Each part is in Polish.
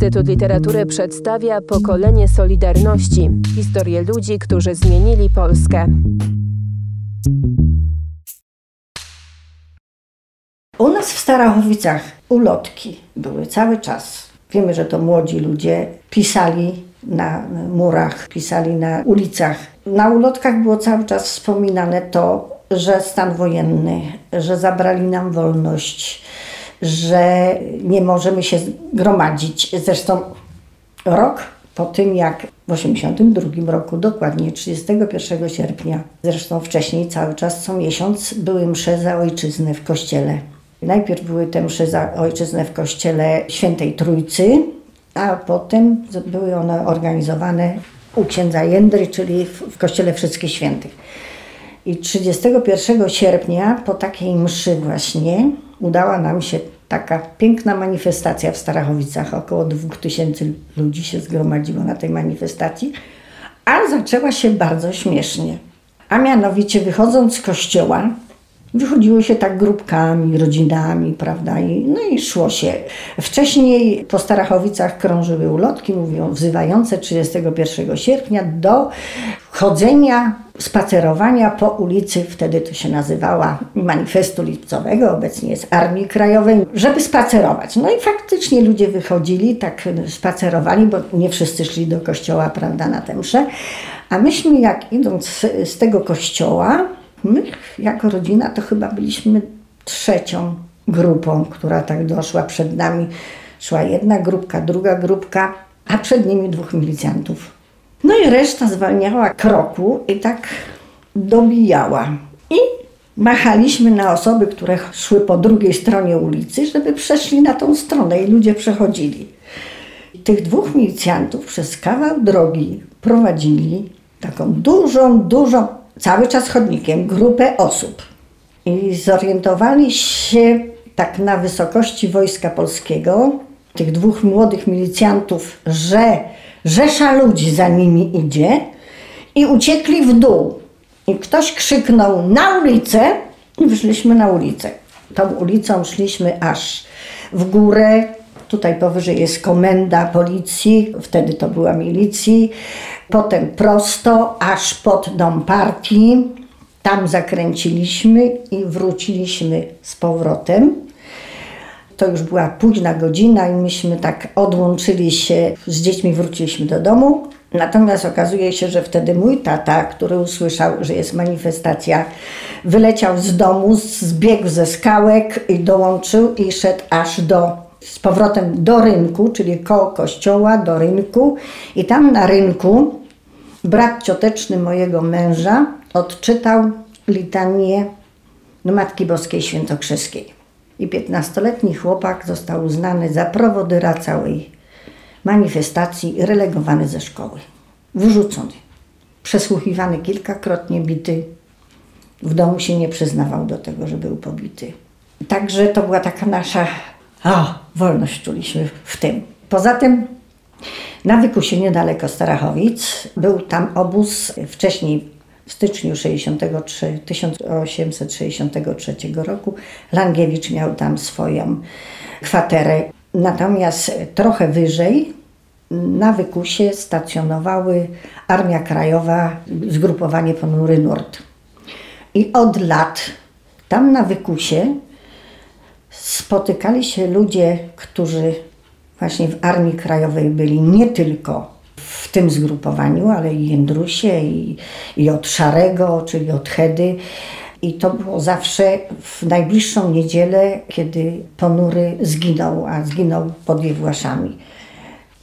Instytut Literatury przedstawia pokolenie Solidarności historię ludzi, którzy zmienili Polskę. U nas w Starachowicach ulotki były cały czas. Wiemy, że to młodzi ludzie pisali na murach, pisali na ulicach. Na ulotkach było cały czas wspominane to, że stan wojenny, że zabrali nam wolność, że nie możemy się gromadzić. Zresztą rok po tym, jak w 1982 roku, dokładnie 31 sierpnia, zresztą wcześniej cały czas co miesiąc były msze za ojczyznę w kościele. Najpierw były te msze za ojczyznę w kościele Świętej Trójcy, a potem były one organizowane u księdza Jędry, czyli w kościele Wszystkich Świętych. I 31 sierpnia po takiej mszy właśnie udała nam się taka piękna manifestacja w Starachowicach. Około 2000 ludzi się zgromadziło na tej manifestacji, a zaczęła się bardzo śmiesznie. A mianowicie wychodząc z kościoła, Wychodziło się tak grupkami, rodzinami, prawda? I, no i szło się. Wcześniej po Starachowicach krążyły ulotki, mówią, wzywające 31 sierpnia do chodzenia, spacerowania po ulicy, wtedy to się nazywała Manifestu Lipcowego, obecnie jest Armii Krajowej, żeby spacerować. No i faktycznie ludzie wychodzili, tak spacerowali, bo nie wszyscy szli do kościoła, prawda, na tę mszę. A myśmy jak idąc z, z tego kościoła, My jako rodzina to chyba byliśmy trzecią grupą, która tak doszła przed nami. Szła jedna grupka, druga grupka, a przed nimi dwóch milicjantów. No i reszta zwalniała kroku i tak dobijała. I machaliśmy na osoby, które szły po drugiej stronie ulicy, żeby przeszli na tą stronę i ludzie przechodzili. Tych dwóch milicjantów przez kawał drogi prowadzili taką dużą, dużą cały czas chodnikiem grupę osób. I zorientowali się tak na wysokości Wojska Polskiego, tych dwóch młodych milicjantów, że rzesza ludzi za nimi idzie i uciekli w dół. I ktoś krzyknął na ulicę i wyszliśmy na ulicę. Tą ulicą szliśmy aż w górę. Tutaj powyżej jest komenda policji, wtedy to była milicji potem prosto aż pod dom partii. Tam zakręciliśmy i wróciliśmy z powrotem. To już była późna godzina i myśmy tak odłączyli się, z dziećmi wróciliśmy do domu. Natomiast okazuje się, że wtedy mój tata, który usłyszał, że jest manifestacja, wyleciał z domu, zbiegł ze skałek i dołączył i szedł aż do, z powrotem do rynku, czyli koło kościoła, do rynku. I tam na rynku brat cioteczny mojego męża odczytał litanię Matki Boskiej Świętokrzyskiej. I piętnastoletni chłopak został uznany za prowodyra całej manifestacji i relegowany ze szkoły. Wyrzucony. Przesłuchiwany kilkakrotnie, bity. W domu się nie przyznawał do tego, że był pobity. Także to była taka nasza o, wolność czuliśmy w tym. Poza tym na Wykusie niedaleko Starachowic był tam obóz wcześniej w styczniu 63, 1863 roku Langiewicz miał tam swoją kwaterę. Natomiast trochę wyżej na Wykusie stacjonowały Armia Krajowa, zgrupowanie Ponury Nord. I od lat tam na Wykusie spotykali się ludzie, którzy właśnie w Armii Krajowej byli nie tylko w tym zgrupowaniu, ale i Jędrusie, i, i od Szarego, czyli od Hedy. I to było zawsze w najbliższą niedzielę, kiedy ponury zginął, a zginął pod Wiewłaszami.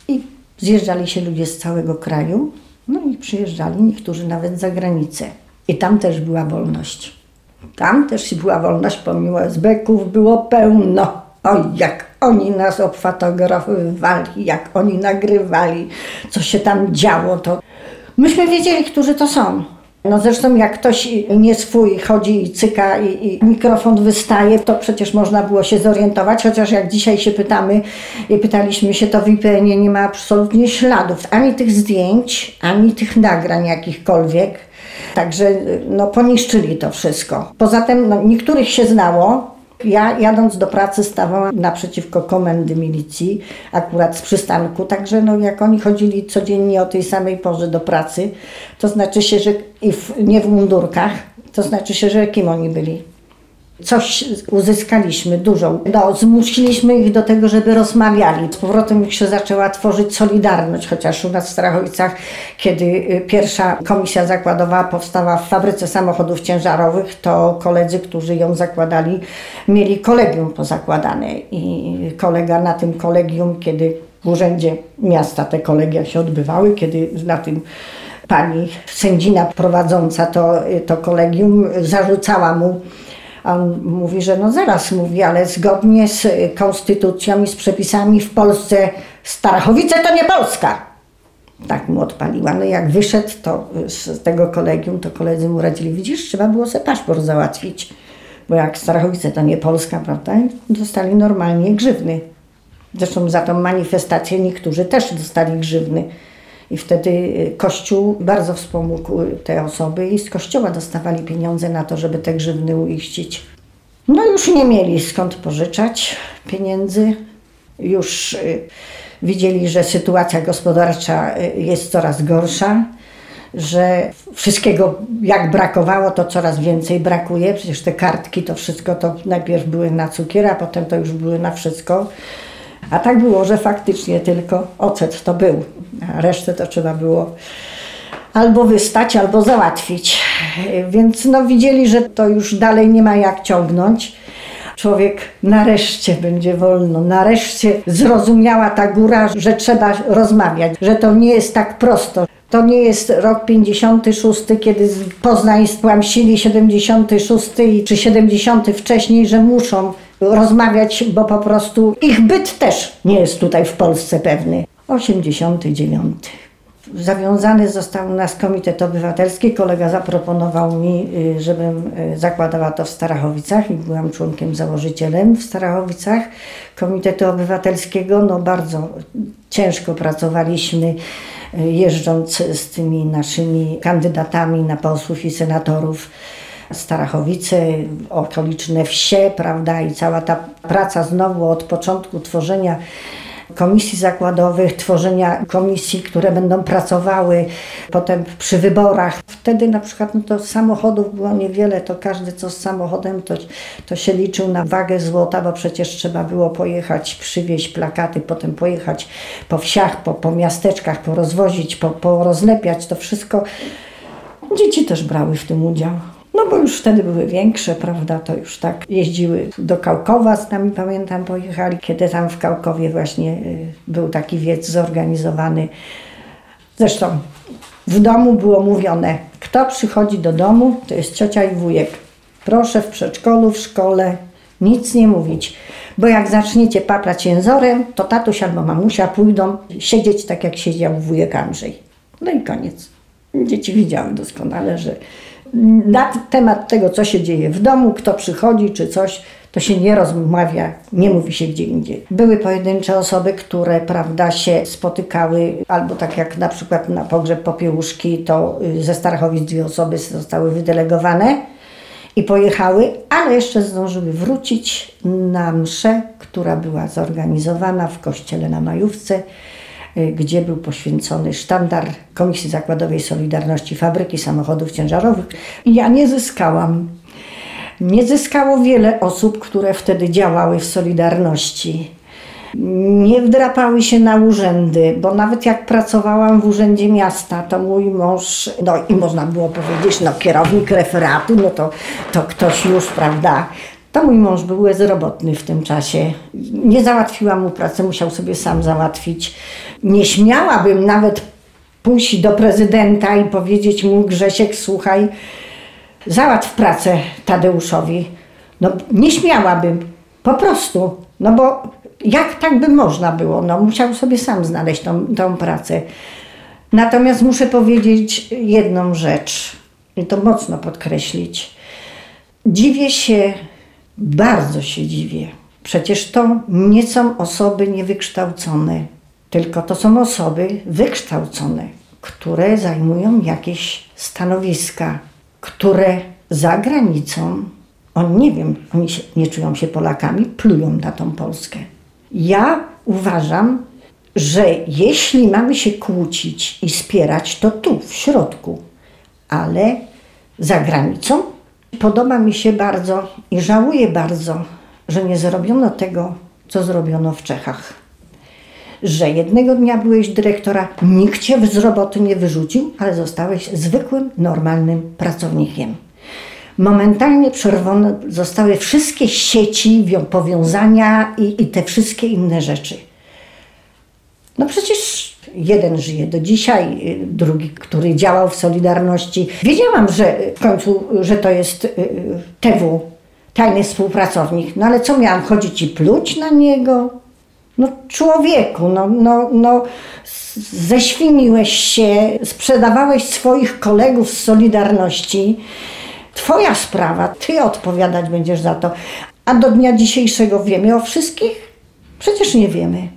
I zjeżdżali się ludzie z całego kraju, no i przyjeżdżali niektórzy nawet za granicę. I tam też była wolność. Tam też była wolność, pomimo SB-ków było pełno. Oj, jak oni nas obfotografowali, jak oni nagrywali, co się tam działo, to myśmy wiedzieli, którzy to są. No zresztą jak ktoś nie swój chodzi i cyka i, i, mikrofon wystaje, to przecież można było się zorientować, chociaż jak dzisiaj się pytamy i pytaliśmy się, to w IPN nie ma absolutnie śladów, ani tych zdjęć, ani tych nagrań jakichkolwiek. Także no, poniszczyli to wszystko. Poza tym no, niektórych się znało, Ja jadąc do pracy stawałam naprzeciwko komendy milicji, akurat z przystanku, także no jak oni chodzili codziennie o tej samej porze do pracy, to znaczy się, że w, nie w mundurkach, to znaczy się, że kim oni byli. Coś uzyskaliśmy, dużo. No, zmusiliśmy ich do tego, żeby rozmawiali. Z powrotem już się zaczęła tworzyć solidarność, chociaż u nas w Strachowicach, kiedy y, pierwsza komisja zakładowa powstała w fabryce samochodów ciężarowych, to koledzy, którzy ją zakładali, mieli kolegium pozakładane. I kolega na tym kolegium, kiedy w urzędzie miasta te kolegia się odbywały, kiedy na tym pani sędzina prowadząca to, to kolegium zarzucała mu a on mówi, że no zaraz mówi, ale zgodnie z konstytucją i z przepisami w Polsce Starachowice to nie Polska. Tak mu odpaliła. No jak wyszedł to z tego kolegium, to koledzy mu radzili, widzisz, trzeba było sobie paszport załatwić. Bo jak Starachowice to nie Polska, prawda? Dostali normalnie grzywny. Zresztą za tą manifestację niektórzy też dostali grzywny. I wtedy y, Kościół bardzo wspomógł te osoby i z Kościoła dostawali pieniądze na to, żeby te grzywny uiścić. No już nie mieli skąd pożyczać pieniędzy. Już y, widzieli, że sytuacja gospodarcza y, jest coraz gorsza, że wszystkiego jak brakowało, to coraz więcej brakuje. Przecież te kartki to wszystko to najpierw były na cukier, a potem to już były na wszystko. A tak było, że faktycznie tylko ocet to był, a resztę to trzeba było albo wystać, albo załatwić. Więc no, widzieli, że to już dalej nie ma jak ciągnąć. Człowiek nareszcie będzie wolno, nareszcie zrozumiała ta góra, że trzeba rozmawiać, że to nie jest tak prosto. To nie jest rok 56, kiedy Poznań spłamsili 76 czy 70 wcześniej, że muszą rozmawiać, bo po prostu ich byt też nie jest tutaj w Polsce pewny. 89. Zawiązany został nas Komitet Obywatelski. Kolega zaproponował mi, y, żebym y, zakładała to w Starachowicach i byłam członkiem założycielem w Starachowicach Komitetu Obywatelskiego. No bardzo ciężko pracowaliśmy y, jeżdżąc z tymi naszymi kandydatami na posłów i senatorów. Starachowice, okoliczne wsie, prawda, i cała ta praca znowu od początku tworzenia komisji zakładowych, tworzenia komisji, które będą pracowały potem przy wyborach. Wtedy na przykład no to samochodów było niewiele, to każdy co z samochodem to, to się liczył na wagę złota, bo przecież trzeba było pojechać, przywieźć plakaty, potem pojechać po wsiach, po, po miasteczkach, porozwozić, po, porozlepiać, to wszystko. Dzieci też brały w tym udział. No bo już wtedy były większe, prawda, to już tak jeździły do Kałkowa z nami, pamiętam, pojechali, kiedy tam w Kałkowie właśnie y, był taki wiec zorganizowany. Zresztą w domu było mówione, kto przychodzi do domu, to jest ciocia i wujek. Proszę w przedszkolu, w szkole nic nie mówić, bo jak zaczniecie paplać jęzorem, to tatuś albo mamusia pójdą siedzieć tak, jak siedział wujek Andrzej. No i koniec. Dzieci widziały doskonale, że na temat tego, co się dzieje w domu, kto przychodzi czy coś, to się nie rozmawia, nie mówi się gdzie indziej. Były pojedyncze osoby, które prawda, się spotykały, albo tak jak na przykład na pogrzeb Popiełuszki, to y, ze Starachowic dwie osoby zostały wydelegowane i pojechały, ale jeszcze zdążyły wrócić na mszę, która była zorganizowana w kościele na Majówce gdzie był poświęcony sztandar Komisji Zakładowej Solidarności Fabryki Samochodów Ciężarowych. Ja nie zyskałam. Nie zyskało wiele osób, które wtedy działały w Solidarności. Nie wdrapały się na urzędy, bo nawet jak pracowałam w Urzędzie Miasta, to mój mąż, no i można było powiedzieć, no kierownik referatu, no to, to ktoś już, prawda, to mój mąż był bezrobotny w tym czasie. Nie załatwiłam mu pracy, musiał sobie sam załatwić. Nie śmiałabym nawet pójść do prezydenta i powiedzieć mu, Grzesiek, słuchaj, załatw pracę Tadeuszowi. No nie śmiałabym, po prostu. No bo jak tak by można było? No musiał sobie sam znaleźć tą, tą pracę. Natomiast muszę powiedzieć jedną rzecz i to mocno podkreślić. Dziwię się bardzo się dziwię. Przecież to nie są osoby niewykształcone, tylko to są osoby wykształcone, które zajmują jakieś stanowiska, które za granicą Oni nie wiem, oni się, nie czują się Polakami, plują na tą Polskę. Ja uważam, że jeśli mamy się kłócić i spierać, to tu, w środku, ale za granicą podoba mi się bardzo i żałuję bardzo, że nie zrobiono tego, co zrobiono w Czechach. Że jednego dnia byłeś dyrektora, nikt cię z roboty nie wyrzucił, ale zostałeś zwykłym, normalnym pracownikiem. Momentalnie przerwane zostały wszystkie sieci, wią- powiązania i, i te wszystkie inne rzeczy. No przecież jeden żyje do dzisiaj, drugi, który działał w Solidarności. Wiedziałam, że w końcu, że to jest y, y, TW, tajny współpracownik. No ale co miałam chodzić i pluć na niego? No człowieku, no, no, no zeświniłeś się, sprzedawałeś swoich kolegów z Solidarności. Twoja sprawa, ty odpowiadać będziesz za to. A do dnia dzisiejszego wiemy o wszystkich? Przecież nie wiemy.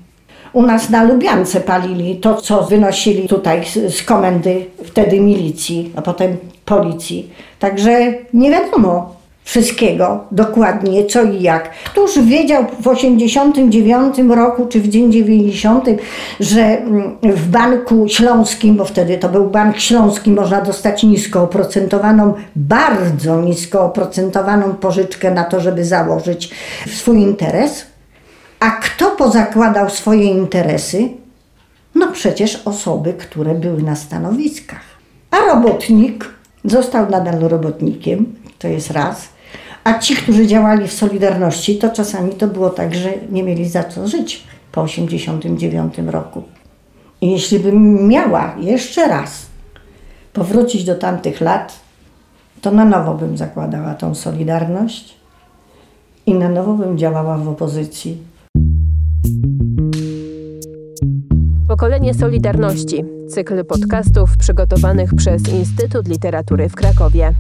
U nas na Lubiance palili to, co wynosili tutaj z komendy wtedy milicji, a potem policji. Także nie wiadomo wszystkiego dokładnie, co i jak. Któż wiedział w 89 roku czy w dzień 90, że mm, w Banku Śląskim, bo wtedy to był Bank Śląski, można dostać nisko oprocentowaną, bardzo nisko oprocentowaną pożyczkę na to, żeby założyć swój interes. A kto pozakładał swoje interesy? No przecież osoby, które były na stanowiskach. A robotnik został nadal robotnikiem, to jest raz. A ci, którzy działali w Solidarności, to czasami to było tak, że nie mieli za co żyć po 89 roku. I jeśli bym miała jeszcze raz powrócić do tamtych lat, to na nowo bym zakładała tą Solidarność i na nowo bym działała w opozycji. Pokolenie Solidarności. Cykl podcastów przygotowanych przez Instytut Literatury w Krakowie.